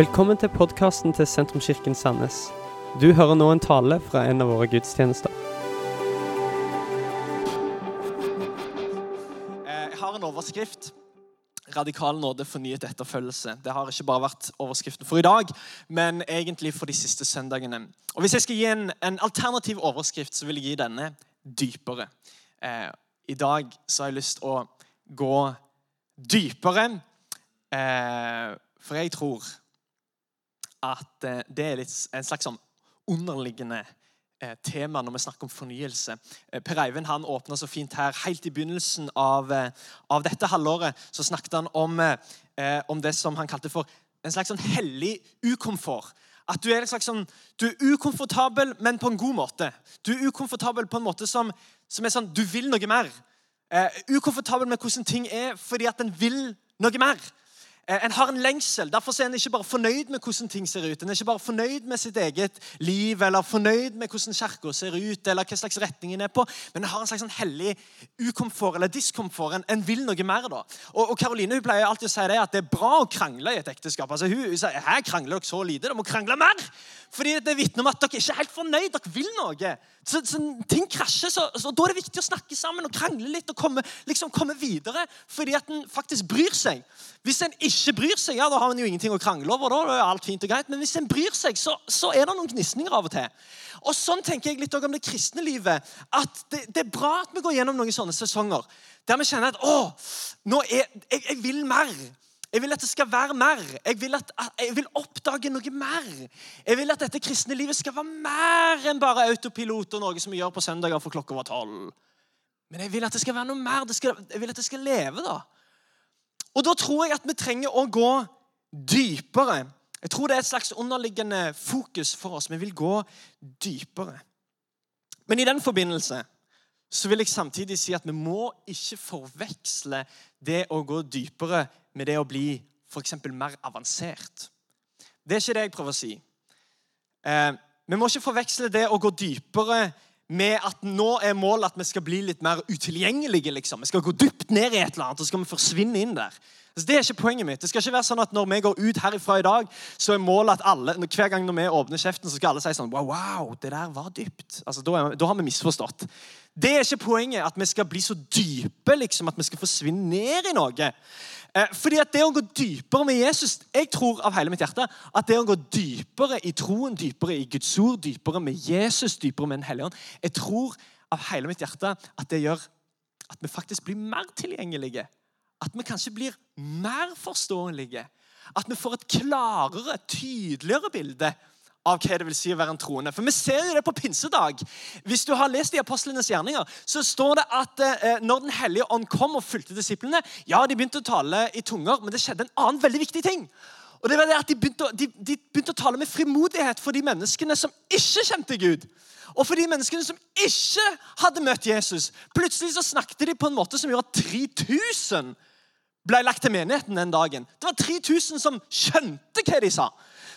Velkommen til podkasten til Sentrumskirken Sandnes. Du hører nå en tale fra en av våre gudstjenester. Eh, Jeg har en overskrift. Radikal nåde, fornyet etterfølgelse. Det har ikke bare vært overskriften for i dag, men egentlig for de siste søndagene. Og Hvis jeg skal gi en, en alternativ overskrift, så vil jeg gi denne dypere. Eh, I dag så har jeg lyst til å gå dypere, eh, for jeg tror at eh, det er litt, en slags sånn underliggende eh, tema når vi snakker om fornyelse. Eh, Per Eivind han åpna så fint her. Helt i begynnelsen av, av dette halvåret så snakket han om, om det som han kalte for en slags sånn hellig ukomfort. At du er, en slags sånn, du er ukomfortabel, men på en god måte. Du er ukomfortabel på en måte som, som er sånn Du vil noe mer. Uh, ukomfortabel med hvordan ting er fordi at en vil noe mer. Eh, En har en lengsel. Derfor er en ikke bare fornøyd med hvordan ting ser ut. En er ikke bare fornøyd med sitt eget liv eller fornøyd med hvordan kirka ser ut, eller hva slags retning en er på, men en har en slags sånn hellig ukomfort eller diskomfort. En, en vil noe mer. da. Og, og Caroline hun pleier alltid å si det at det er bra å krangle i et ekteskap. Altså Hun, hun sier her krangler dere så lite, dere må krangle mer. Fordi det vitner om at dere ikke er helt fornøyd, dere vil noe. Så, så Ting krasjer, så, så da er det viktig å snakke sammen og krangle litt og komme, liksom komme videre. Fordi at en faktisk bryr seg. Hvis en ikke bryr seg, ja, da har en jo ingenting å krangle over. da, da er alt fint og greit, Men hvis en bryr seg, så, så er det noen gnisninger av og til. Og Sånn tenker jeg litt om det kristne livet. at det, det er bra at vi går gjennom noen sånne sesonger der vi kjenner at å, nå er, jeg, jeg vil mer. Jeg vil at det skal være mer. Jeg vil, at, jeg vil oppdage noe mer. Jeg vil at dette kristne livet skal være mer enn bare autopilot og noe som vi gjør på søndager for klokka var tolv. Men jeg vil at det skal være noe mer. Det skal, jeg vil at det skal leve. da. Og da tror jeg at vi trenger å gå dypere. Jeg tror det er et slags underliggende fokus for oss. Vi vil gå dypere. Men i den forbindelse så vil jeg samtidig si at vi må ikke forveksle det å gå dypere med det å bli f.eks. mer avansert. Det er ikke det jeg prøver å si. Eh, vi må ikke forveksle det å gå dypere med at nå er målet at vi skal bli litt mer utilgjengelige. liksom. Vi skal gå dypt ned i et eller annet, og så skal vi forsvinne inn der. Så det er ikke poenget mitt. Det skal ikke være sånn at Når vi går ut herifra i dag, så er målet at alle, hver gang når vi åpner kjeften, så skal alle si sånn Wow, wow det der var dypt. Altså, da, er, da har vi misforstått. Det er ikke poenget at vi skal bli så dype liksom, at vi skal forsvinne ned i noe. Eh, fordi at det å gå dypere med Jesus Jeg tror av hele mitt hjerte at det å gå dypere i troen, dypere i Guds ord, dypere med Jesus, dypere med Den hellige ånd Jeg tror av hele mitt hjerte at det gjør at vi faktisk blir mer tilgjengelige. At vi kanskje blir mer forståelige. At vi får et klarere, tydeligere bilde av hva det vil si å være en troende. For Vi ser jo det på pinsedag. Hvis du har lest i Apostlenes gjerninger, så står det at eh, når Den hellige ånd kom og fulgte disiplene Ja, de begynte å tale i tunger, men det skjedde en annen veldig viktig ting. Og det var det at De begynte, å, de, de begynte å tale med frimodighet for de menneskene som ikke kjente Gud. Og for de menneskene som ikke hadde møtt Jesus. Plutselig så snakket de på en måte som gjorde at 3000 ble lagt til menigheten den dagen. Det var 3000 som skjønte hva de sa.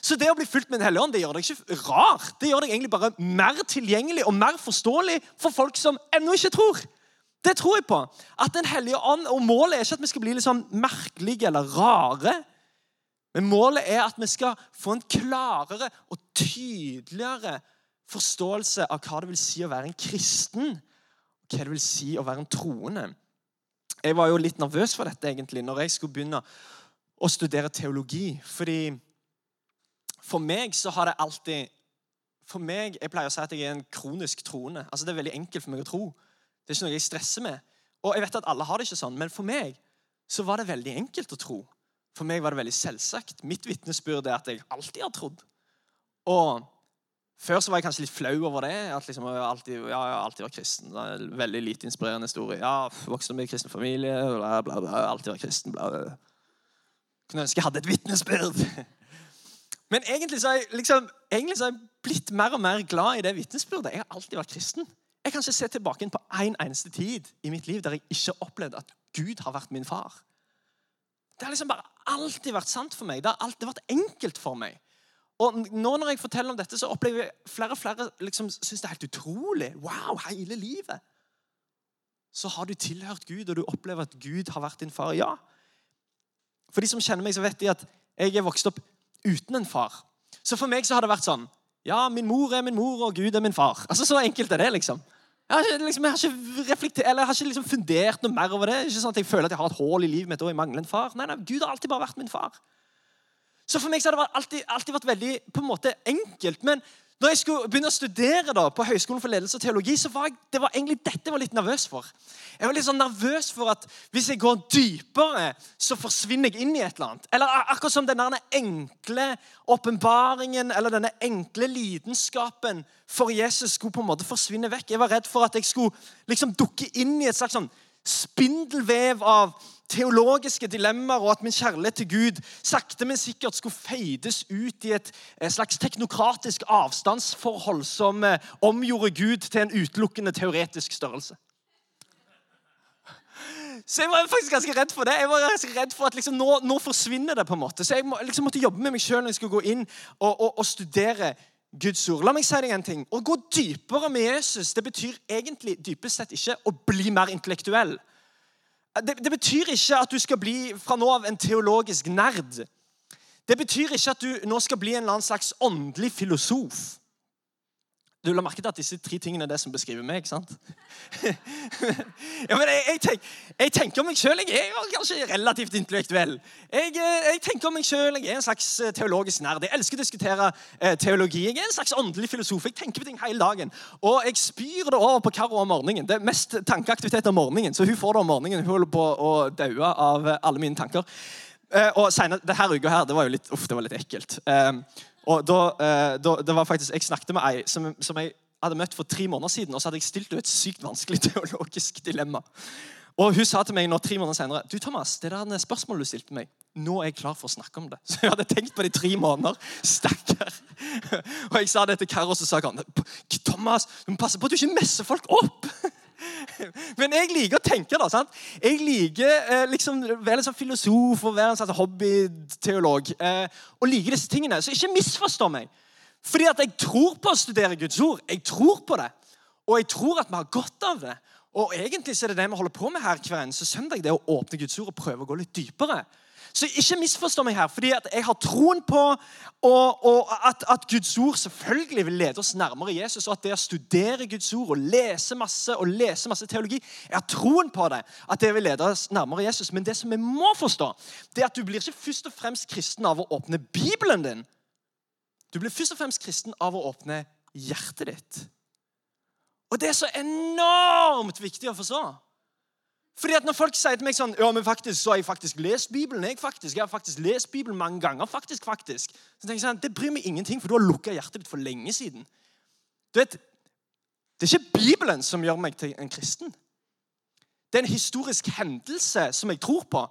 Så det å bli fulgt med Den hellige ånd det gjør deg ikke rar. Det gjør deg egentlig bare mer tilgjengelig og mer forståelig for folk som ennå ikke tror. Det tror jeg på. At Den hellige ånd, og Målet er ikke at vi skal bli litt sånn merkelige eller rare. Men målet er at vi skal få en klarere og tydeligere forståelse av hva det vil si å være en kristen. Og hva det vil si å være en troende. Jeg var jo litt nervøs for dette egentlig når jeg skulle begynne å studere teologi. Fordi for meg så har det alltid For meg, Jeg pleier å si at jeg er en kronisk troende. Altså Det er veldig enkelt for meg å tro. Det er ikke noe jeg stresser med. Og jeg vet at alle har det ikke sånn, men for meg så var det veldig enkelt å tro. For meg var det veldig selvsagt. Mitt vitnesbyrd er at jeg alltid har trodd. Og før så var jeg kanskje litt flau over det. At liksom, jeg alltid, ja, jeg alltid vært kristen. Det er en veldig lite inspirerende historie. Ja, Vokste opp i kristen familie, bla, bla, bla. Alltid vært kristen. bla, bla. Kunne ønske jeg hadde et vitnesbyrd. Men egentlig så, jeg, liksom, egentlig så er jeg blitt mer og mer glad i det vitnesbyrdet. Jeg har alltid vært kristen. Jeg kan ikke se tilbake på en eneste tid i mitt liv der jeg ikke opplevde at Gud har vært min far. Det har liksom bare alltid vært sant for meg. Det har alltid vært enkelt for meg. Og nå når jeg forteller om dette, så opplever jeg flere og flere liksom syns det er helt utrolig. Wow, hele livet. Så har du tilhørt Gud, og du opplever at Gud har vært din far. Ja. For de som kjenner meg, så vet de at jeg er vokst opp uten en far. Så for meg så har det vært sånn Ja, min mor er min mor, og Gud er min far. Altså Så enkelt er det, liksom. Jeg har ikke, liksom, jeg har ikke, reflektert, eller jeg har ikke liksom fundert noe mer over det. Ikke sånn at Jeg føler at jeg har et hull i livet mitt og jeg mangler en far. Nei, nei, Gud har alltid bare vært min far. Så for meg så har det alltid, alltid vært veldig på en måte enkelt. Men når jeg skulle begynne å studere da, på Høgskolen for ledelse og teologi, så var jeg, det var egentlig dette jeg var litt nervøs for. Jeg var litt sånn nervøs for at hvis jeg går dypere, så forsvinner jeg inn i et eller annet. Eller akkurat som denne enkle åpenbaringen eller denne enkle lidenskapen for Jesus skulle på en måte forsvinne vekk. Jeg var redd for at jeg skulle liksom dukke inn i et slags sånn spindelvev av teologiske dilemmaer, og at min kjærlighet til Gud sakte, men sikkert skulle feides ut i et slags teknokratisk avstandsforhold som eh, omgjorde Gud til en utelukkende teoretisk størrelse. Så jeg var faktisk ganske redd for det. Jeg var ganske redd for at liksom, nå, nå, forsvinner det. på en måte. Så jeg må, liksom, måtte jobbe med meg sjøl når jeg skulle gå inn og, og, og, studere Guds ord. La meg si deg en ting. Å gå dypere med Jesus det betyr egentlig dypest sett ikke å bli mer intellektuell. Det, det, betyr ikke at du skal bli fra nå av en teologisk nerd. Det betyr ikke at du nå skal bli en eller annen slags åndelig filosof. Du la merke til at disse tre tingene er det som beskriver meg. ikke sant? ja, men jeg, jeg, tenk, jeg, tenker om meg sjøl Jeg er jo kanskje relativt intellektuell. Jeg, eh, jeg tenker om meg selv, Jeg er en slags eh, teologisk nerd. Jeg elsker å diskutere eh, teologi. Jeg er en slags åndelig filosof. Jeg tenker på ting hele dagen. Og jeg spyr det over på Karo om morgenen. Det er mest tankeaktivitet om morgenen. Så hun får det om morgenen. Hun holder på å daue av alle mine tanker. Eh, og senere, her uka her, det var jo litt, uff, det var litt ekkelt. Eh, og da, eh, da, det var faktisk, Jeg snakket med ei som, som, jeg hadde møtt for tre måneder siden. Og så hadde jeg stilt henne et sykt vanskelig teologisk dilemma. Og Hun sa til meg nå tre måneder senere du Thomas, det der spørsmålet du stilte meg, nå er jeg klar for å snakke om det. Så jeg hadde tenkt på det i tre måneder. Stakkar. Og jeg sa det til Karo, så sa han Thomas, du må passe på at du ikke messer folk opp. Men jeg liker å tenke. da, sant? Jeg liker eh, liksom være en sånn filosof og være en sånn hobbyteolog. Eh, og liker disse tingene. Så ikke misforstå meg. Fordi at jeg tror på å studere Guds ord. Jeg tror på det. Og jeg tror at vi har godt av det. Og egentlig så er det det vi holder på med her hver eneste søndag. det å åpne Guds ord og prøve å gå litt dypere. Så ikke misforstå meg her. fordi Jeg har troen på og, og at, at, Guds ord selvfølgelig vil lede oss nærmere Jesus. Og at det å studere Guds ord og lese masse og lese masse teologi Jeg har troen på det, at det vil lede oss nærmere Jesus. Men det som vi må forstå, det er at du blir ikke først og fremst kristen av å åpne Bibelen din. Du blir først og fremst kristen av å åpne hjertet ditt. Og det er så enormt viktig å forstå. Fordi at Når folk sier til meg sånn ja, men faktisk, så har jeg faktisk lest Bibelen jeg faktisk, jeg har faktisk lest Bibelen mange ganger. faktisk, faktisk. Så tenker jeg sånn, Det bryr meg ingenting, for du har lukka hjertet ditt for lenge siden. Du vet, Det er ikke Bibelen som gjør meg til en kristen. Det er en historisk hendelse som jeg tror på,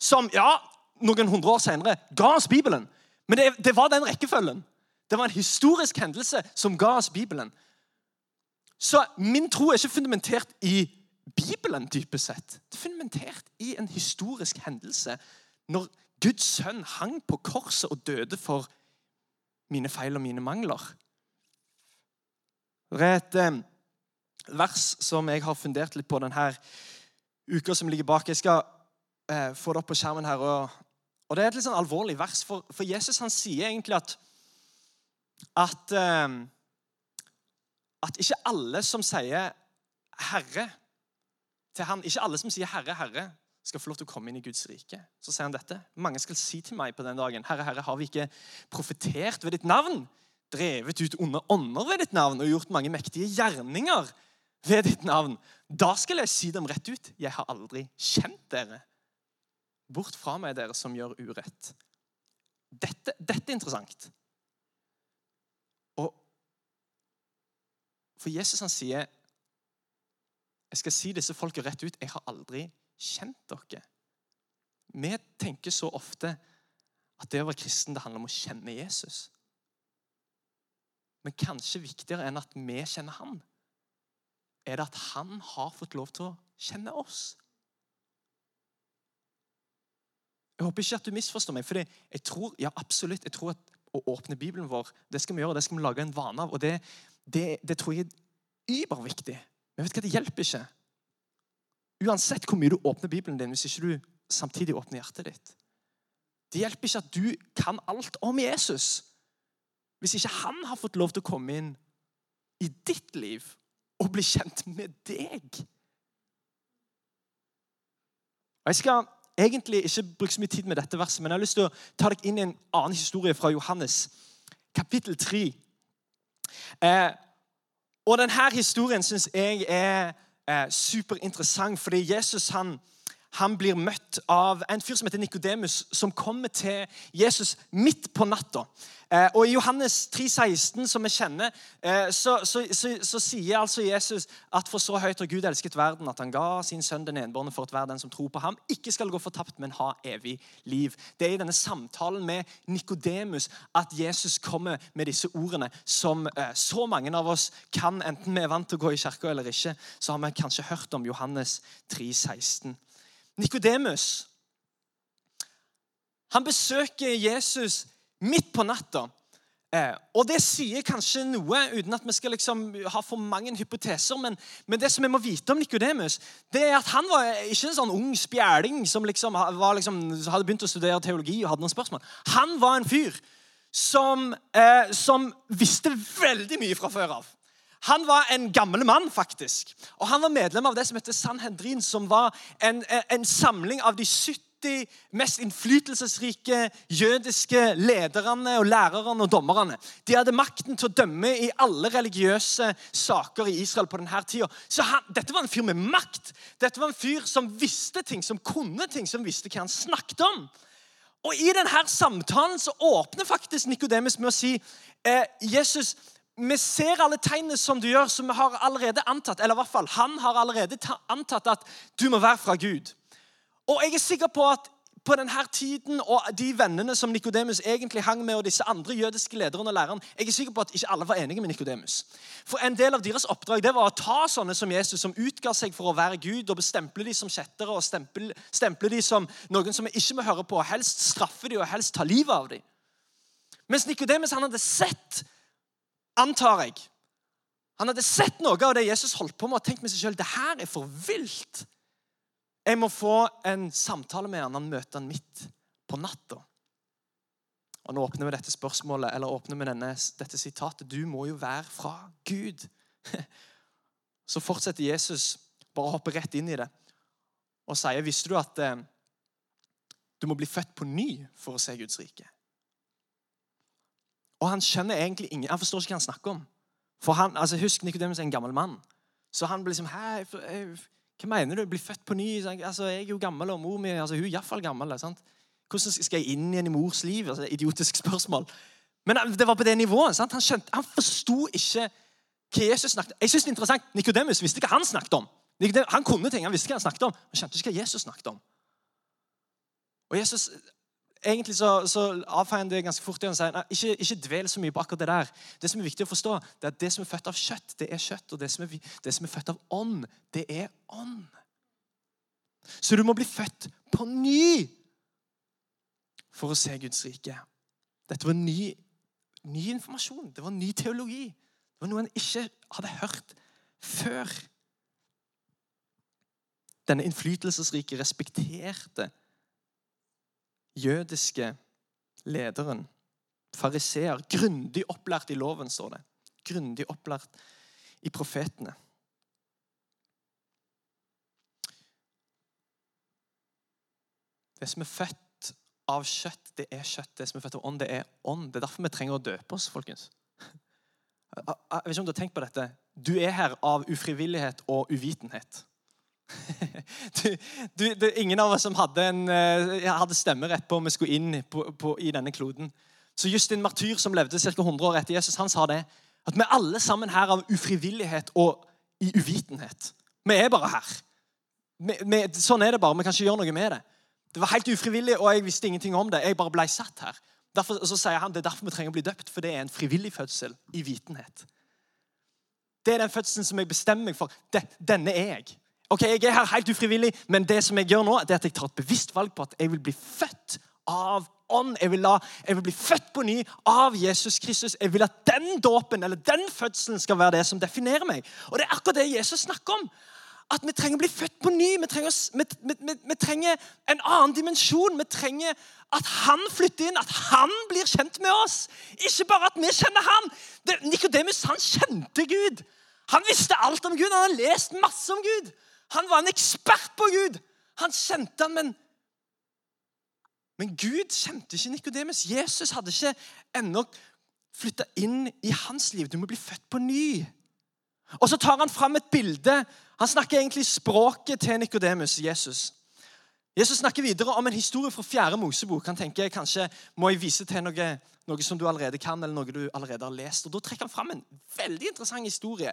som ja, noen hundre år senere ga oss Bibelen. Men det, det var den rekkefølgen. Det var en historisk hendelse som ga oss Bibelen. Så min tro er ikke fundamentert i Bibelen dypest sett. Er fundamentert i en historisk hendelse. Når Guds sønn hang på korset og døde for mine feil og mine mangler. Det er et eh, vers som jeg har fundert litt på denne uka som ligger bak. Jeg skal eh, få det opp på skjermen her. Og, Det er et litt sånn alvorlig vers, for Jesus han sier egentlig at at, eh, at ikke alle som sier 'Herre' til han, Ikke alle som sier 'Herre, Herre', skal få lov til å komme inn i Guds rike. Så sier han dette. Mange skal si til meg på den dagen, 'Herre, Herre, har vi ikke profetert ved ditt navn?' 'Drevet ut onde ånder ved ditt navn' og gjort mange mektige gjerninger ved ditt navn. Da skal jeg si dem rett ut. 'Jeg har aldri kjent dere.' Bort fra meg, dere som gjør urett. Dette, dette er interessant. Og for Jesus han sier jeg skal si disse folka rett ut. Jeg har aldri kjent dere. Vi tenker så ofte at det å være kristen det handler om å kjenne Jesus. Men kanskje viktigere enn at vi kjenner han, er det at han har fått lov til å kjenne oss. Jeg håper ikke at du misforstår meg. for jeg tror, ja absolutt, jeg tror at å åpne Bibelen vår det skal vi gjøre, det skal vi lage en vane av. og Det, det, det tror jeg er überviktig. Men vet du hva, det hjelper ikke. Uansett hvor mye du åpner Bibelen din, hvis ikke du samtidig åpner hjertet ditt. Det hjelper ikke at du kan alt om Jesus. Hvis ikke han har fått lov til å komme inn i ditt liv og bli kjent med deg. Jeg skal egentlig ikke bruke så mye tid med dette verset, men jeg har lyst til å ta deg inn i en annen historie fra Johannes, kapittel 3. Eh, og denne historien syns jeg er eh, superinteressant, fordi Jesus han, han blir møtt av en fyr som heter Nikodemus, som kommer til Jesus midt på natta. Eh, og I Johannes 3, 16, som vi kjenner, eh, så, så, så, så, sier altså Jesus at for så høyt har Gud elsket verden, at han ga sin sønn den enbårne for at hver den som tror på ham, ikke skal gå fortapt, men ha evig liv. Det er i denne samtalen med Nikodemus at Jesus kommer med disse ordene som eh, så mange av oss kan, enten vi er vant til å gå i kirka eller ikke, så har vi kanskje hørt om Johannes 3, 16. Nikodemus han besøker Jesus midt på natta. Eh, og Det sier kanskje noe, uten at vi skal liksom ha for mange hypoteser. Men, men det som vi må vite om Nikodemus, det er at han var ikke en sånn ung spjæling som liksom, liksom, hadde begynt å studere teologi og hadde noen spørsmål. Han var en fyr som, eh, som visste veldig mye fra før av. Han var en gammel mann, faktisk. Og Han var medlem av det som heter Sanhedrin, som var en, en samling av de 70 mest innflytelsesrike jødiske lederne og lærerne og dommerne. De hadde makten til å dømme i alle religiøse saker i Israel på denne tida. Så han, dette var en fyr med makt. Dette var en fyr som visste ting, som kunne ting, som visste hva han snakket om. Og I denne samtalen så åpner faktisk Nikodemus med å si eh, Jesus, vi ser alle tegnene som du gjør, som vi har allerede antatt eller i hvert fall, han har allerede antatt at du må være fra Gud. Og jeg er sikker på at på denne tiden og de vennene som Nikodemus egentlig hang med, og disse andre jødiske lederne og lærerne, jeg er sikker på at ikke alle var enige med Nikodemus. For en del av deres oppdrag det var å ta sånne som Jesus, som utga seg for å være Gud, og bestemple de som kjettere og stemple, stemple de som noen som vi ikke må høre på, og helst straffe de og helst ta livet av de. Mens Nikodemus hadde sett antar jeg. Han hadde sett noe av det Jesus holdt på med, og tenkt med seg sjøl det her er for vilt. Jeg må få en samtale med han. Han møter han midt på natta. Og Nå åpner vi dette spørsmålet, eller åpner vi denne, dette sitatet. Du må jo være fra Gud. Så fortsetter Jesus, bare hopper rett inn i det, og sier Visste du at eh, du må bli født på ny for å se Guds rike? Og han skjønner egentlig ingen, han forstår ikke hva han snakker om. For han, altså Husk Nikodemus er en gammel mann. Så han blir liksom Hæ, hva mener du? Blir født på ny? Altså, Jeg er jo gammel, og mor mi altså, hun er iallfall gammel. sant? Hvordan skal jeg inn igjen i mors liv? Altså, idiotisk spørsmål. Men det var på det nivået. sant? Han skjønte, han forsto ikke hva Jesus snakket om. Jeg synes det er interessant, Nikodemus visste hva han snakket om. Han kunne ting, han visste hva han snakket om, men skjønte ikke hva Jesus snakket om. Og Jesus egentlig så, så avfeier han det ganske fort og sier ikke, ikke dvel så mye på akkurat det der. Det som er viktig å forstå, det er at det som er født av kjøtt, det er kjøtt. Og det som er, det som er født av ånd, det er ånd. Så du må bli født på ny for å se Guds rike. Dette var ny, ny informasjon. Det var ny teologi. Det var noe en ikke hadde hørt før. Denne innflytelsesrike respekterte jødiske lederen, fariseer, grundig opplært i loven, står det. Grundig opplært i profetene. Det som er født av kjøtt, det er kjøtt. Det som er født av ånd, det er ånd. Det er derfor vi trenger å døpe oss, folkens. Jeg vet ikke om du har tenkt på dette. Du er her av ufrivillighet og uvitenhet. Du, du, det er ingen av oss som hadde, en, eh, hadde stemmerett på om vi skulle inn på, på, i denne kloden. Så Justin Martyr, som levde ca. 100 år etter Jesus, han sa det. At vi er alle sammen her av ufrivillighet og i uvitenhet. Vi er bare her. Vi, vi, sånn er det bare. Vi kan ikke gjøre noe med det. Det var helt ufrivillig, og jeg visste ingenting om det. Jeg bare ble satt her. Derfor, så sier han, Det er derfor vi trenger å bli døpt, for det er en frivillig fødsel i vitenhet. Det er den fødselen som jeg bestemmer meg for. denne er jeg. Ok, Jeg er her helt ufrivillig, men det som jeg gjør nå, det er at jeg tar et bevisst valg på at jeg vil bli født av ånd. Jeg vil, la, jeg vil bli født på ny av Jesus Kristus. Jeg vil at den dåpen eller den fødselen skal være det som definerer meg. Og Det er akkurat det Jesus snakker om. at vi trenger å bli født på ny. Vi trenger, vi, vi, vi trenger, en annen dimensjon. Vi trenger at han flytter inn, at han blir kjent med oss. Ikke bare at vi kjenner han. Nikodemus kjente Gud. Han visste alt om Gud. Han hadde lest masse om Gud. Han var en ekspert på Gud. Han kjente han, men, men Gud kjente ikke Nikodemus. Jesus hadde ikke ennå flytta inn i hans liv. Du må bli født på ny. Og så tar han fram et bilde. Han snakker egentlig språket til Nikodemus, Jesus. Jesus snakker videre om en historie fra fjerde Mosebok. Han tenker kanskje må jeg vise til noe, noe som du allerede kan, eller noe du allerede har lest. Og Da trekker han fram en veldig interessant historie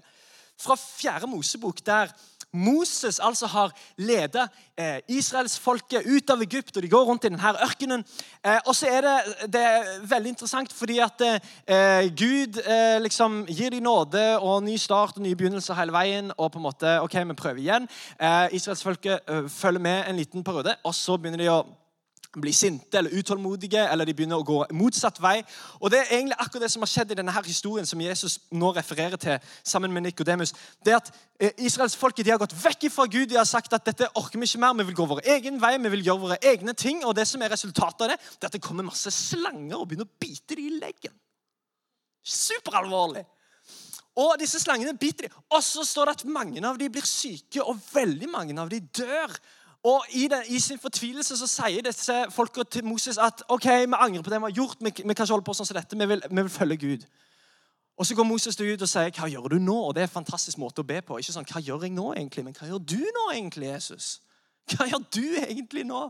fra fjerde Mosebok, der Moses altså har ledet eh, israelsfolket ut av Egypt, og de går rundt i denne ørkenen. Eh, og så er det, det er veldig interessant fordi at eh, Gud eh, liksom gir dem nåde og ny start og nye begynnelser hele veien. Og på en måte, ok, vi prøver igjen. Eh, israelsfolket eh, følger med en liten periode, og så begynner de å blir sinte eller utålmodige, eller de begynner å gå motsatt vei. Og Det er egentlig akkurat det som har skjedd i denne her historien som Jesus nå refererer til sammen med Nikodemus. Det at eh, Israelsfolket har gått vekk fra Gud. De har sagt at dette orker vi ikke mer. Vi vil gå vår egen vei, vi vil gjøre våre egne ting. Og det som er resultatet av det, det er at det kommer masse slanger og begynner å bite dem i leggen. Superalvorlig. Og disse slangene biter dem. Og så står det at mange av dem blir syke, og veldig mange av dem dør. Og i, det, i, sin fortvilelse så sier disse folka til Moses at ok, vi angrer på det vi har gjort. Vi, vi kan ikke holde på sånn som dette. Vi vil, vi vil følge Gud. Og Så går Moses ut og sier, 'Hva gjør du nå?' Og Det er en fantastisk måte å be på. Ikke sånn, 'Hva gjør jeg nå, egentlig?' Men hva gjør du nå, egentlig, Jesus? Hva gjør du egentlig nå?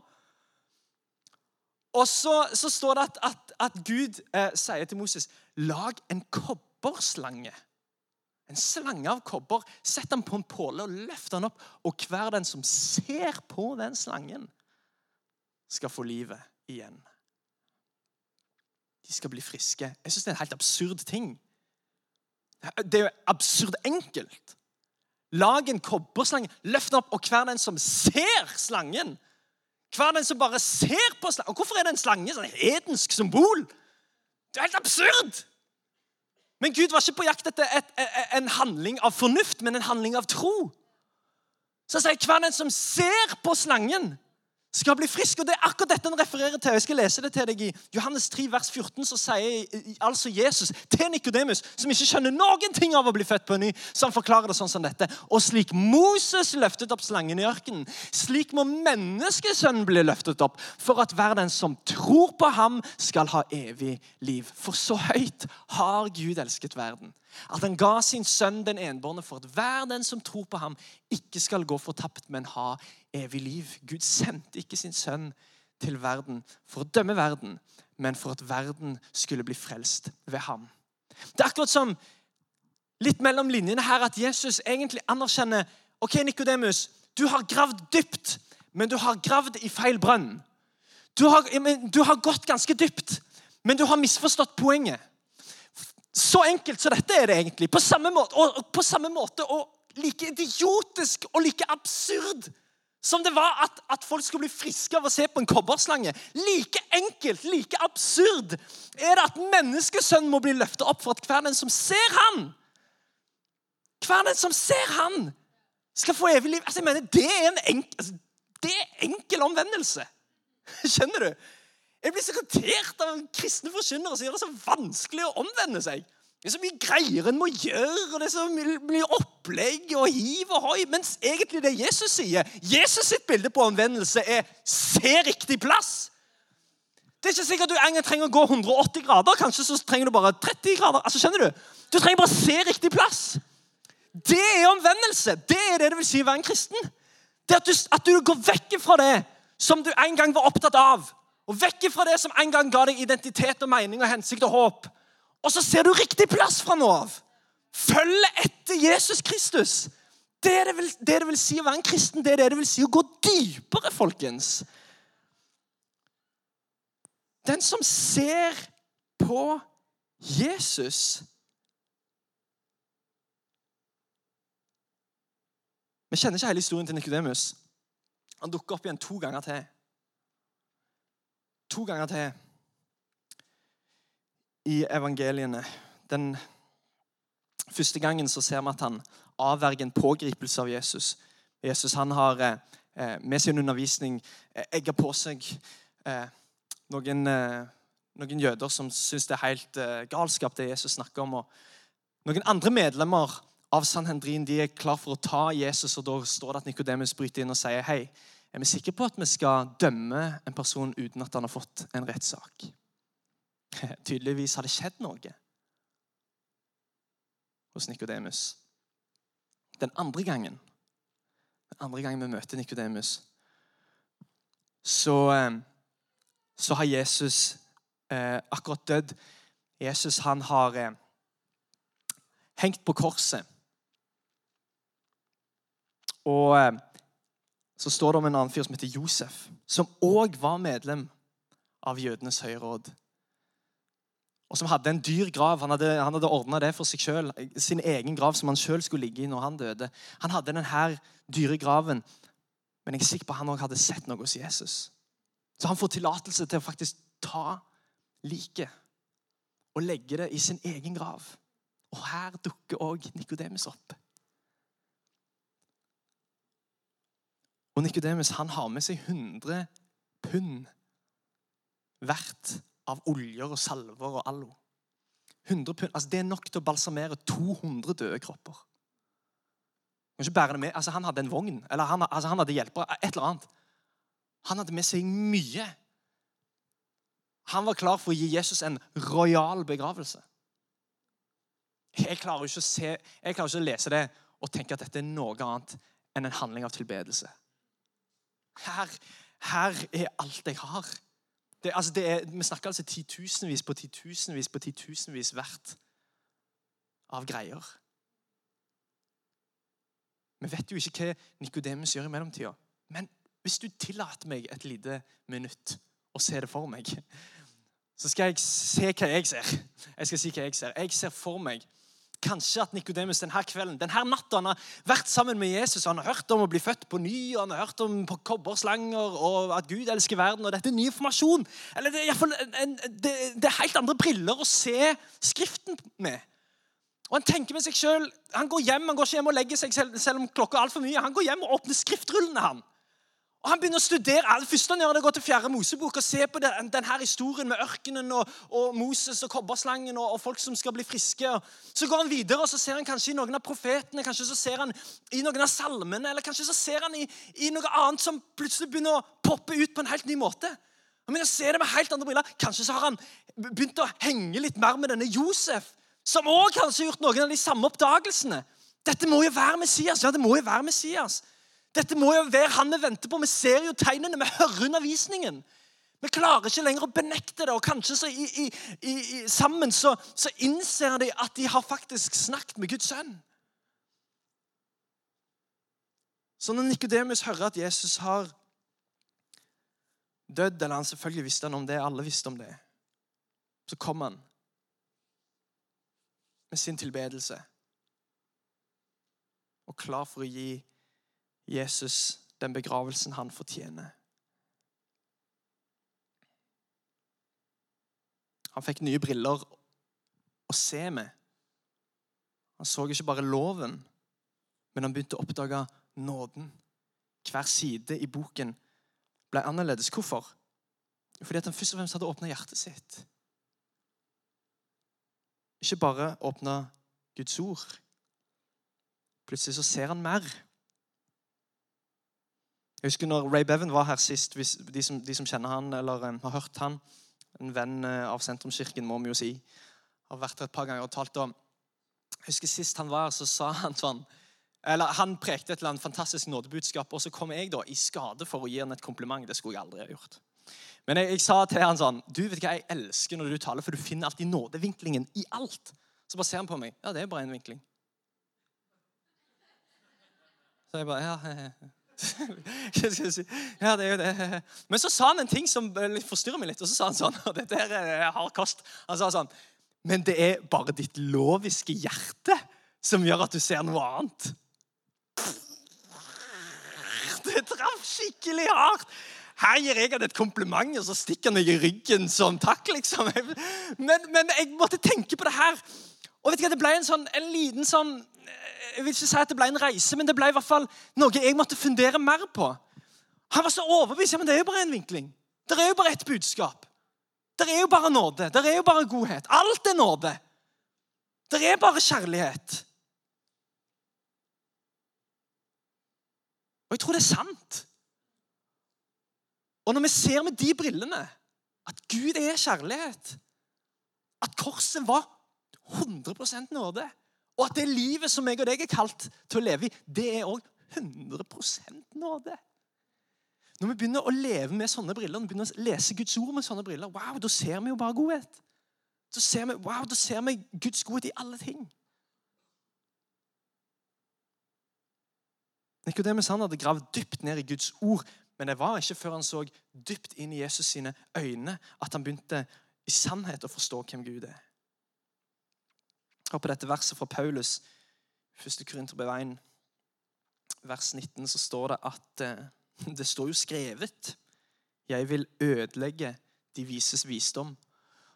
Og så, så står det at, at, at Gud eh, sier til Moses, 'Lag en kobberslange.' En slange av kobber. Sett den på en påle og løft den opp. Og hver den som ser på den slangen, skal få livet igjen. De skal bli friske. Jeg syns det er en helt absurd ting. Det er jo absurd enkelt. Lag en kobberslange, løft den opp, og hver den som ser slangen Hver den som bare ser på slangen Hvorfor er det en slange? Sånn hedensk symbol? Det er helt absurd! Men Gud var ikke på jakt etter et, et, en handling av fornuft, men en handling av tro. Så jeg sier hver den som ser på slangen, skal bli frisk. Og Det er akkurat dette han refererer til. Jeg skal lese det til deg I Johannes 3, vers 14 så sier altså Jesus til Nikodemus, som ikke skjønner noen ting av å bli født på ny, så han forklarer det sånn som dette. Og slik Moses løftet opp slangen i ørkenen, slik må menneskesønnen bli løftet opp, for at hver den som tror på ham, skal ha evig liv. For så høyt har Gud elsket verden at han ga sin sønn den enbårne for at hver den som tror på ham, ikke skal gå fortapt, men ha evig liv. Gud sendte ikke sin sønn til verden for å dømme verden, men for at verden skulle bli frelst ved ham. Det er akkurat som litt mellom linjene her at Jesus egentlig anerkjenner ok, Nikodemus, du har gravd dypt, men du har gravd i feil brønn. Du har, du har gått ganske dypt, men du har misforstått poenget. Så enkelt som dette er det egentlig. På samme måte, og, på samme måte og like idiotisk og like absurd som det var at, at, folk skulle bli friske av å se på en kobberslange. Like enkelt, like absurd er det at menneskesønnen må bli løftet opp for at hver den som ser han, hver den som ser han, skal få evig liv. Altså, jeg mener, Det er en enkel, altså, det er enkel omvendelse. Skjønner du? Jeg blir så irritert av kristne forkynnere som gjør det så vanskelig å omvende seg. Det er så mye greier en må gjøre, og det er så mye opplegg og hiv og hoi. Mens egentlig det Jesus sier Jesus sitt bilde på omvendelse er 'se riktig plass'. Det er ikke sikkert du engang trenger å gå 180 grader. Kanskje så trenger du bare 30 grader. Altså, skjønner Du Du trenger bare se riktig plass. Det er omvendelse. Det er det det vil si å være en kristen. Det at du, at du går vekk fra det som du en gang var opptatt av og vekk fra det som en gang ga deg identitet og mening og hensikt og håp. Og så ser du riktig plass fra nå av. Følge etter Jesus Kristus. Det det, vil, det det vil si å være en kristen. Det er det det vil si å gå dypere, folkens. Den som ser på Jesus Vi kjenner ikke hele historien til Nikodemus. Han dukker opp igjen to ganger til to ganger til i evangeliene. Den første gangen så ser vi at han avverger en pågripelse av Jesus Jesus han har eh, med sin undervisning eh, på seg eh, noen, eh, noen jøder som syns det er helt eh, galskap, det Jesus snakker om. Og noen andre medlemmer av Sanhendrin de er klar for å ta Jesus, og da står det at Nikodemus bryter inn og sier hei, er vi sikre på at vi skal dømme en person uten at han har fått en rettssak? Tydeligvis har det skjedd noe hos Nikodemus. Den andre gangen den andre gangen vi møter Nikodemus, så, eh, så har Jesus eh, akkurat dødd. Jesus han har eh, hengt på korset. Og eh, så står det om en annen fyr som heter Josef, som òg var medlem av jødenes høye råd. Og som hadde en dyr grav. Han hadde, han hadde ordna det for seg sjøl. Sin egen grav som han sjøl skulle ligge i når han døde. Han hadde denne dyre graven, men jeg er sikker på at han òg hadde sett noe hos Jesus. Så han får tillatelse til å faktisk ta liket og legge det i sin egen grav. Og her dukker òg Nikodemus opp. Og Nikodemus har med seg 100 pund verdt av oljer og salver og allo. 100 pund, altså Det er nok til å balsamere 200 døde kropper. Kan ikke bære det med. Altså Han hadde en vogn, eller han, altså han hadde hjelpere. Et eller annet. Han hadde med seg mye. Han var klar for å gi Jesus en rojal begravelse. Jeg klarer ikke å, se, jeg klarer ikke å lese det og tenke at dette er noe annet enn en handling av tilbedelse. Her, her er alt jeg har. Det, altså det er, vi snakker altså titusenvis på titusenvis på titusenvis hvert av greier. Vi vet jo ikke hva Nikodemus gjør i mellomtida. Men hvis du tillater meg et lite minutt å se det for meg, så skal jeg se hva jeg ser. Jeg skal si hva jeg ser. Jeg ser for meg Kanskje at Nikodemus denne kvelden, denne natta han har vært sammen med Jesus. Han har hørt om å bli født på ny, og han har hørt om kobberslanger og at Gud elsker verden. og Dette er ny informasjon. Eller det er, fall, en, det, det er helt andre briller å se Skriften med. Og Han tenker med seg selv, han går hjem, han går ikke hjem og legger seg selv, selv om klokka er altfor mye. Han går hjem og åpner skriftrullene. han. Og Han begynner å studere. Det første han gjør, er å til fjerde Mosebok og se på den, denne historien med ørkenen og, og Moses og kobberslangen og, og, folk som skal bli friske. Så går han videre og så ser han kanskje i noen av profetene, kanskje så ser han i noen av salmene, eller kanskje så ser han i, i noe annet som plutselig begynner å poppe ut på en helt ny måte. Han begynner å se det med helt andre briller. Kanskje så har han begynt å henge litt mer med denne Josef, som òg kanskje har gjort noen av de samme oppdagelsene. Dette må jo være Messias. Ja, det må jo være Messias. Dette må jo være han vi venter på. Vi ser jo tegnene, vi hører undervisningen. Vi klarer ikke lenger å benekte det, og kanskje så i, i, i, sammen så, så, innser de at de har faktisk snakket med Guds sønn. Så når Nikodemus hører at Jesus har dødd, eller han selvfølgelig visste han om det, alle visste om det, så kom han med sin tilbedelse og klar for å gi Jesus den begravelsen han fortjener. Han fikk nye briller å se med. Han så ikke bare loven, men han begynte å oppdage nåden. Hver side i boken ble annerledes. Hvorfor? Fordi at han først og fremst hadde åpna hjertet sitt. Ikke bare åpna Guds ord. Plutselig så ser han mer. Jeg husker når Ray Bevan var her sist, de som, de som kjenner han eller um, har hørt han, en venn uh, av Sentrumskirken, må vi jo si, har vært her et par ganger og talt om Jeg husker Sist han var her, så sa han sånn eller Han prekte et eller annet fantastisk nådebudskap, og så kom jeg da i skade for å gi han et kompliment. Det skulle jeg aldri ha gjort. Men jeg, jeg sa til han sånn Du vet hva jeg elsker når du taler, for du finner alltid nådevinklingen i alt. Så bare ser han på meg. Ja, det er bare en vinkling. Så jeg bare ja, ja, det er jo det. Men så sa han en ting som forstyrrer meg litt. Og så sa han sånn og dette er hard kost. Han sa sånn Men det er bare ditt loviske hjerte som gjør at du ser noe annet. Det traff skikkelig hardt. Her gir jeg han et kompliment, og så stikker han meg i ryggen som takk. liksom. Men, men jeg måtte tenke på det her. Og vet du hva, Det ble en, sånn, en liten sånn Jeg vil ikke si at det ble en reise, men det ble i hvert fall noe jeg måtte fundere mer på. Han var så overbevist. Ja, men det er jo bare en vinkling. Det er jo bare ett budskap. Det er jo bare nåde. Det er jo bare godhet. Alt er nåde. Det er bare kjærlighet. Og jeg tror det er sant. Og når vi ser med de brillene at Gud er kjærlighet, at korset var 100% nåde, og at det livet som jeg og deg er kalt til å leve i, det er òg 100% nåde. Når vi begynner å leve med sånne briller, når vi begynner å lese Guds ord med sånne briller, wow, da ser vi jo bare godhet. Da ser vi, wow, da ser vi Guds godhet i alle ting. Nikodemus hadde gravd dypt ned i Guds ord, men det var ikke før han så dypt inn i Jesus sine øyne, at han begynte i sannhet å forstå hvem Gud er. Og på dette verset fra Paulus, 1. Korinterbrev 1, vers 19, så står det at eh, det står jo skrevet Jeg vil ødelegge de vises visdom,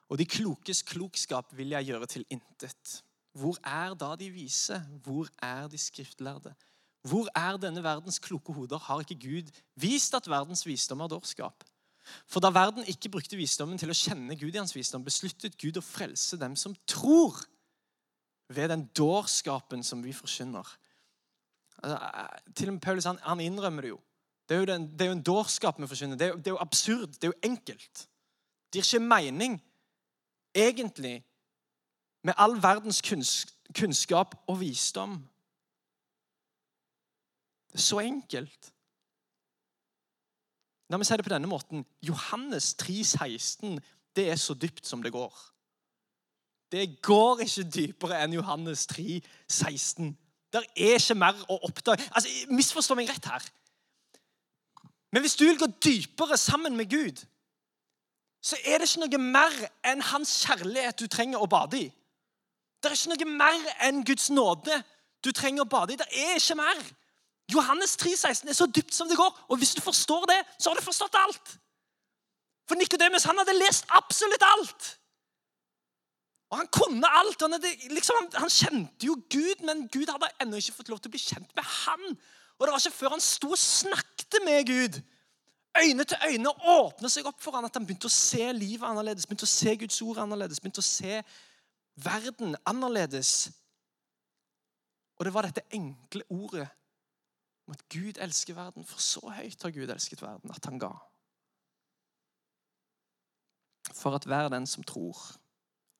og de klokes klokskap vil jeg gjøre til intet. Hvor er da de vise? Hvor er de skriftlærde? Hvor er denne verdens kloke hoder? Har ikke Gud vist at verdens visdom er dårskap? For da verden ikke brukte visdommen til å kjenne Gud i hans visdom, besluttet Gud å frelse dem som tror, ved den dårskapen som vi forkynner. Altså, eh, til og med Paulus han, han innrømmer det jo. Det er jo, den, det er jo en dårskap vi forkynner. Det er, det er jo absurd. Det er jo enkelt. Det gir ikke mening, egentlig, med all verdens kunnskap og visdom. Det er så enkelt. La meg si det på denne måten. Johannes 3, 16, det er så dypt som det går. Det går ikke dypere enn Johannes 3, 16. Det er ikke mer å oppdage. Altså, Misforstå meg rett her. Men hvis du vil gå dypere sammen med Gud, så er det ikke noe mer enn hans kjærlighet du trenger å bade i. Det er ikke noe mer enn Guds nåde du trenger å bade i. Det er ikke mer. Johannes 3, 16 er så dypt som det går. Og hvis du forstår det, så har du forstått alt. For Nikodemus hadde lest absolutt alt. Og Han kunne alt. Han, hadde, liksom, han, han, kjente jo Gud, men Gud hadde ennå ikke fått lov til å bli kjent med han. Og det var ikke før han sto og snakket med Gud, øyne til øyne, åpnet seg opp for han, at han begynte å se livet annerledes, begynte å se Guds ord annerledes, begynte å se verden annerledes. Og det var dette enkle ordet om at Gud elsker verden, for så høyt har Gud elsket verden at han ga. For at hver den som tror,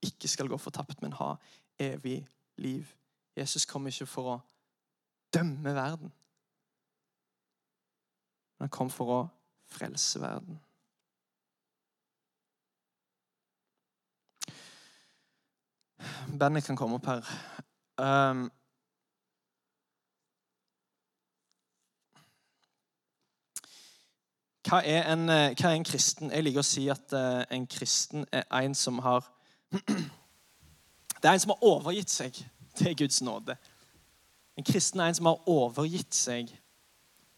ikke skal gå fortapt, men ha evig liv. Jesus kom ikke for å dømme verden, men han kom for å frelse verden. Bandet kan komme opp her. Um, hva, er en, eh, hva, er en, kristen? Jeg liker å si at uh, en kristen er en som har Det er en som har overgitt seg til Guds nåde. En kristen er en som har overgitt seg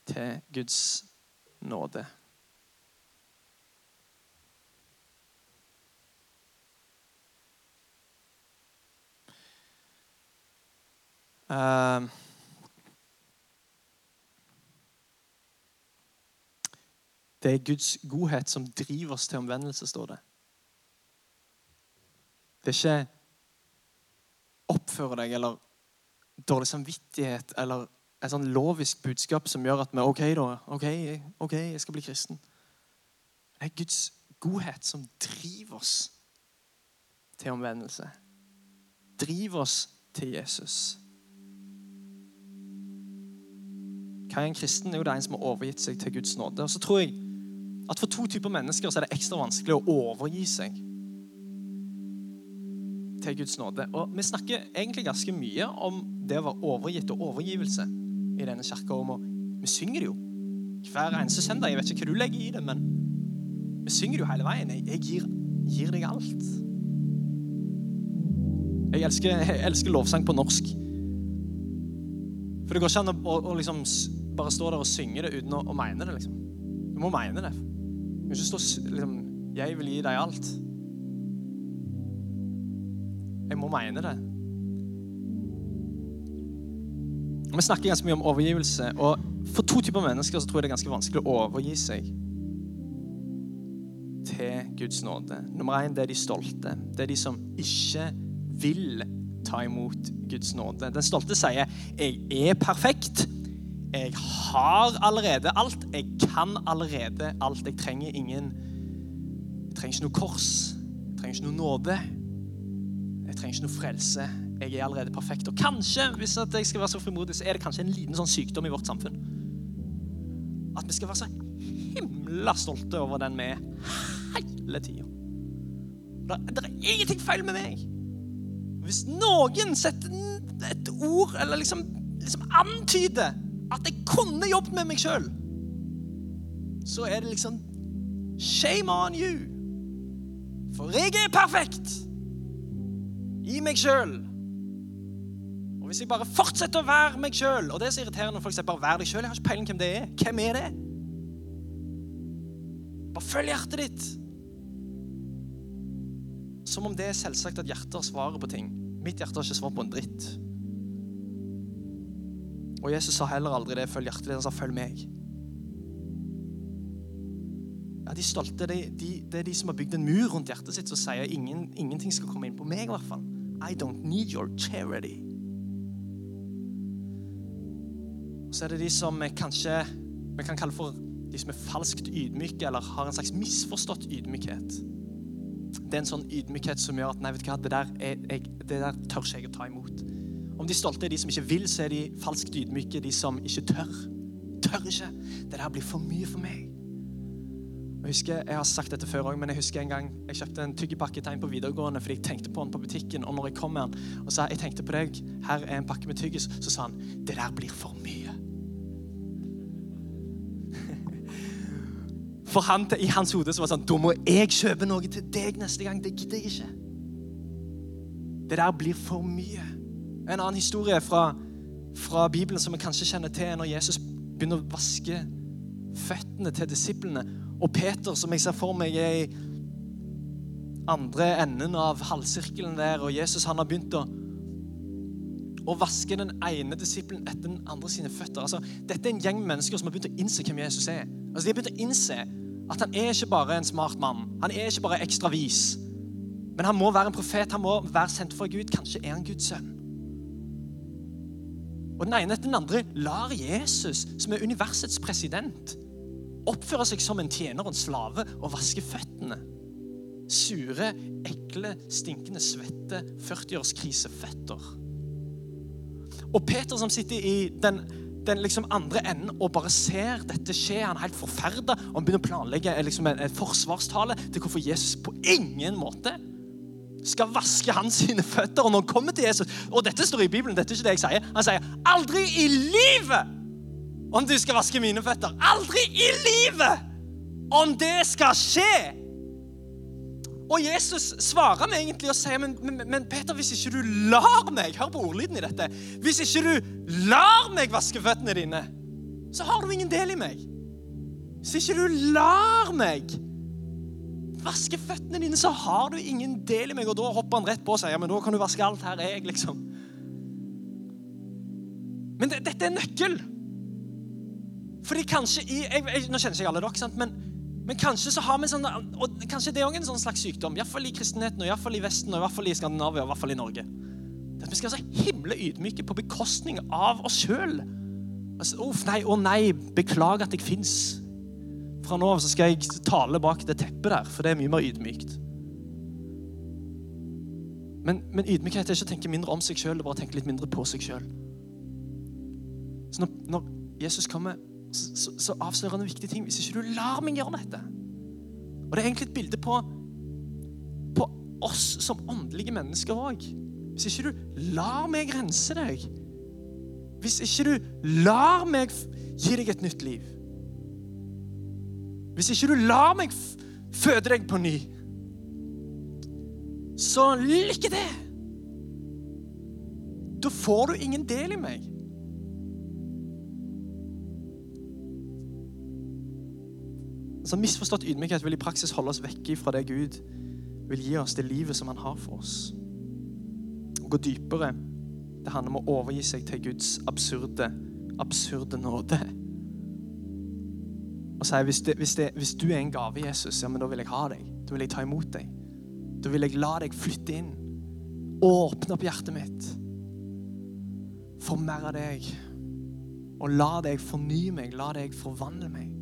til Guds nåde. Uh, det er Guds godhet som driver oss til omvendelse, står det. Det er ikke oppføre deg eller dårlig samvittighet eller et sånn lovisk budskap som gjør at vi OK, da. OK, ok, jeg skal bli kristen. Det er Guds godhet som driver oss til omvendelse. Driver oss til Jesus. Hva er en kristen? Jo, det er en som har overgitt seg til Guds nåde. Og så tror jeg at For to typer mennesker så er det ekstra vanskelig å overgi seg til Guds nåde. Og Vi snakker egentlig ganske mye om det å være overgitt og overgivelse i denne kirka. Og vi synger det jo hver eneste søndag. Jeg vet ikke hva du legger i det, men vi synger det jo hele veien. Jeg gir, gir deg alt. Jeg elsker, jeg elsker, lovsang på norsk. For det går ikke an å, å, å liksom bare stå der og synge det uten å, å mene det. liksom. Du må mene det. Du må ikke stå liksom 'Jeg vil gi deg alt'. Jeg må mene det. Vi snakker ganske mye om overgivelse. Og for to typer mennesker så tror jeg det er ganske vanskelig å overgi seg til Guds nåde. Nummer én det er de stolte. Det er de som ikke vil ta imot Guds nåde. Den stolte sier 'Jeg er perfekt'. Jeg har allerede alt. Jeg kan allerede alt. Jeg trenger ingen Jeg trenger ikke noe kors. Jeg trenger ikke noe nåde. Jeg trenger ikke noe frelse. Jeg er allerede perfekt. Og kanskje, hvis jeg skal være så frimodig, så er det kanskje en liten sånn sykdom i vårt samfunn. At vi skal være så himla stolte over den vi er hele tida. Det, er ingenting feil med meg. Hvis noen setter et ord eller liksom, liksom antyder at jeg kunne jobbet med meg sjøl, så er det liksom Shame on you. For jeg er perfekt i meg sjøl. Og hvis jeg bare fortsetter å være meg sjøl Og det er så irriterende når folk sier bare 'vær deg sjøl'. Jeg har ikke peiling hvem det er. Hvem er det? Bare følg hjertet ditt. Som om det er selvsagt at hjertet har svaret på ting. Mitt hjerte har ikke svart på en dritt. Og Jesus sa heller aldri det. Følg hjertet ditt. Han sa 'følg meg'. Ja, De stolte de, de, det er de som har bygd en mur rundt hjertet sitt, som sier ingen, ingenting skal komme inn på meg. i hvert fall. I don't need your charity. Så er det de som kanskje vi kan kalle for de som er falskt ydmyke, eller har en slags misforstått ydmykhet. Det er en sånn ydmykhet som gjør at nei, vet du hva, det der, er, jeg, det der tør ikke jeg å ta imot. Om de stolte er de som ikke vil, så er de falskt ydmyke, de som ikke tør. Tør ikke. Det der blir for mye for meg. Jeg husker, jeg har sagt dette før også, men jeg husker en gang jeg kjøpte en tyggepakke til en på videregående fordi jeg tenkte på den på butikken. Og når jeg kom med den og sa jeg tenkte på deg, her er en pakke med tyggis, så sa han det der blir for mye. For han, I hans hode så var det sånn Da må jeg kjøpe noe til deg neste gang. Det gidder jeg ikke. Det der blir for mye. En annen historie fra, fra Bibelen som vi kanskje kjenner til, er når Jesus begynner å vaske føttene til disiplene. Og Peter, som jeg ser for meg, er i andre enden av halvsirkelen der, og Jesus han har begynt å å vaske den ene disippelen etter den andre sine føtter. Altså, dette er en gjeng mennesker som har begynt å innse hvem Jesus er. Altså, de har begynt å innse at han er ikke bare en smart mann. Han er ikke bare ekstra vis. Men han må være en profet, han må være sendt for Gud. Kanskje er han Guds sønn. Og Den ene etter den andre lar Jesus, som er universets president, oppføre seg som en tjener og en slave og vaske føttene. Sure, ekle, stinkende, svette 40-årskriseføtter. Og Peter som sitter i den, den liksom andre enden og bare ser dette skje, han er helt forferda han begynner å planlegge liksom en, en forsvarstale til hvorfor Jesus på ingen måte skal vaske hans sine føtter. Og når han kommer til Jesus, og dette står i Bibelen, dette er ikke det jeg sier, han sier aldri i livet om du skal vaske mine føtter. Aldri i livet om det skal skje. Og Jesus svarer meg egentlig og sier men, men, men, Peter, hvis ikke du lar meg Hør på ordlyden i dette. Hvis ikke du lar meg vaske føttene dine, så har du ingen del i meg. Hvis ikke du lar meg vaske føttene dine, så har du ingen del i meg. Og da hopper han rett på og sier men da kan du vaske alt. Her er jeg, liksom. Men det, dette er nøkkel. Fordi kanskje i jeg, jeg, Nå kjenner ikke jeg alle dere, sant? men men kanskje så har vi sånn, og kanskje det er også en sånn slags sykdom, iallfall i kristenheten, og i, hvert fall i Vesten, og i hvert fall i Skandinavia og i hvert fall i Norge. At Vi skal være så himle ydmyke på bekostning av oss sjøl. Altså, Uff, nei, å nei, beklager at jeg fins. Fra nå av så skal jeg tale bak det teppet der, for det er mye mer ydmykt. Men, men ydmykhet er ikke å tenke mindre om seg sjøl, bare å tenke litt mindre på seg sjøl. Så når, når Jesus kommer så, så, avslører han en viktig ting. Hvis ikke du lar meg gjøre dette Og det er egentlig et bilde på, på oss som åndelige mennesker òg. Hvis ikke du lar meg rense deg, hvis ikke du lar meg gi deg et nytt liv Hvis ikke du lar meg føde deg på ny, så lykke til! Da får du ingen del i meg. Så misforstått ydmykhet vil i praksis holde oss vekke fra det Gud vil gi oss, det livet som han har for oss. Å Gå dypere Det handler om å overgi seg til Guds absurde, absurde nåde. Og si hvis, hvis, hvis du er en gave, Jesus, ja, men da vil jeg ha deg. Da vil jeg ta imot deg. Da vil jeg la deg flytte inn. Åpne opp hjertet mitt. Få mer av deg. Og la deg fornye meg. La deg forvandle meg.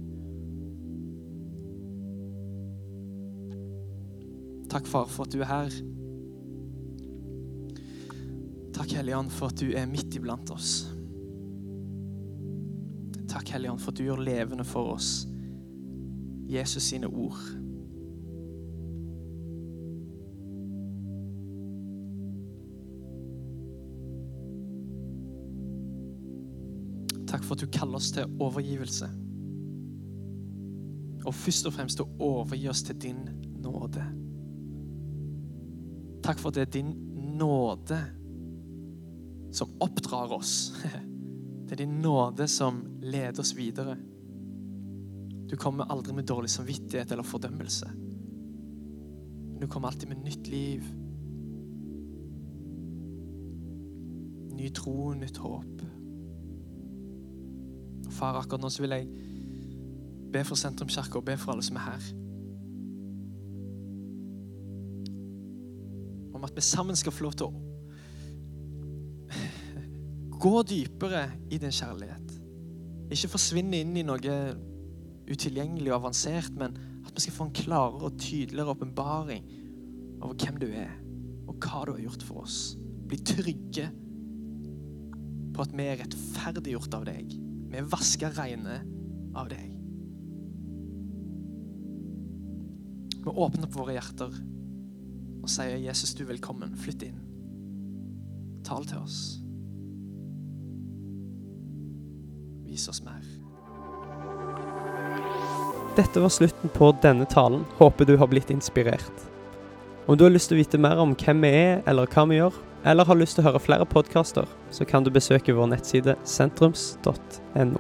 Takk, far, for at du er her. Takk, Hellige Ånd, for at du er midt iblant oss. Takk, Hellige Ånd, for at du gjør levende for oss Jesus sine ord. Takk for at du kaller oss til overgivelse. Og først og fremst å overgi oss til din nåde. Takk for at det er din nåde som oppdrar oss. Det er din nåde som leder oss videre. Du kommer aldri med dårlig samvittighet eller fordømmelse. Du kommer alltid med nytt liv. Ny tro, nytt håp. Og Far, akkurat nå så vil jeg be for Sentrumskirka og be for alle som er her. At vi sammen skal få lov til å Gå dypere i din kjærlighet. Ikke forsvinne inn i noe utilgjengelig og avansert, men at vi skal få en klarere og tydeligere åpenbaring over hvem du er, og hva du har gjort for oss. Bli trygge på at vi er rettferdiggjort av deg. Vi er vaska reine av deg. Vi åpner opp våre hjerter og sier, 'Jesus, du er velkommen. Flytt inn. Tal til oss.' Vis oss mer. Dette var slutten på denne talen. Håper du har blitt inspirert. Om du har lyst til å vite mer om hvem vi er, eller hva vi gjør, eller har lyst til å høre flere podkaster, så kan du besøke vår nettside sentrums.no.